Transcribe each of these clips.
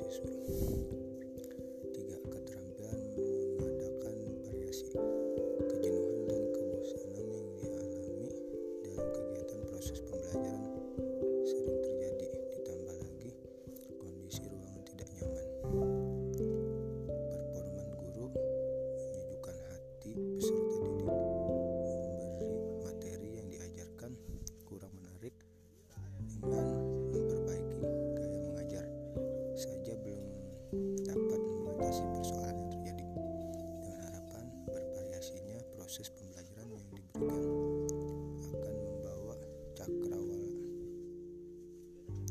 as usual.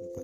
Diyos.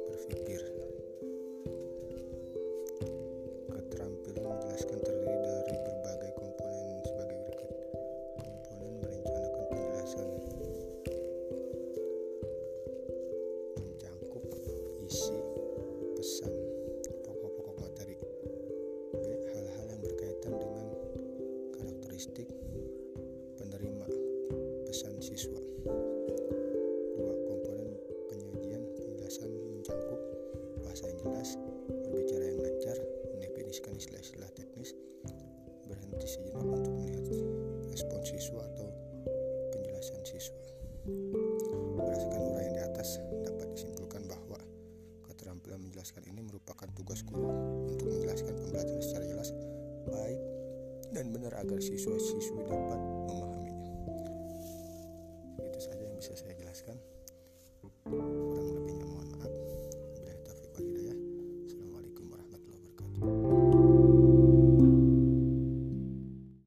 sejenak untuk melihat respon siswa atau penjelasan siswa. Berdasarkan uraian di atas, dapat disimpulkan bahwa keterampilan menjelaskan ini merupakan tugas guru untuk menjelaskan pembelajaran secara jelas, baik dan benar agar siswa-siswi dapat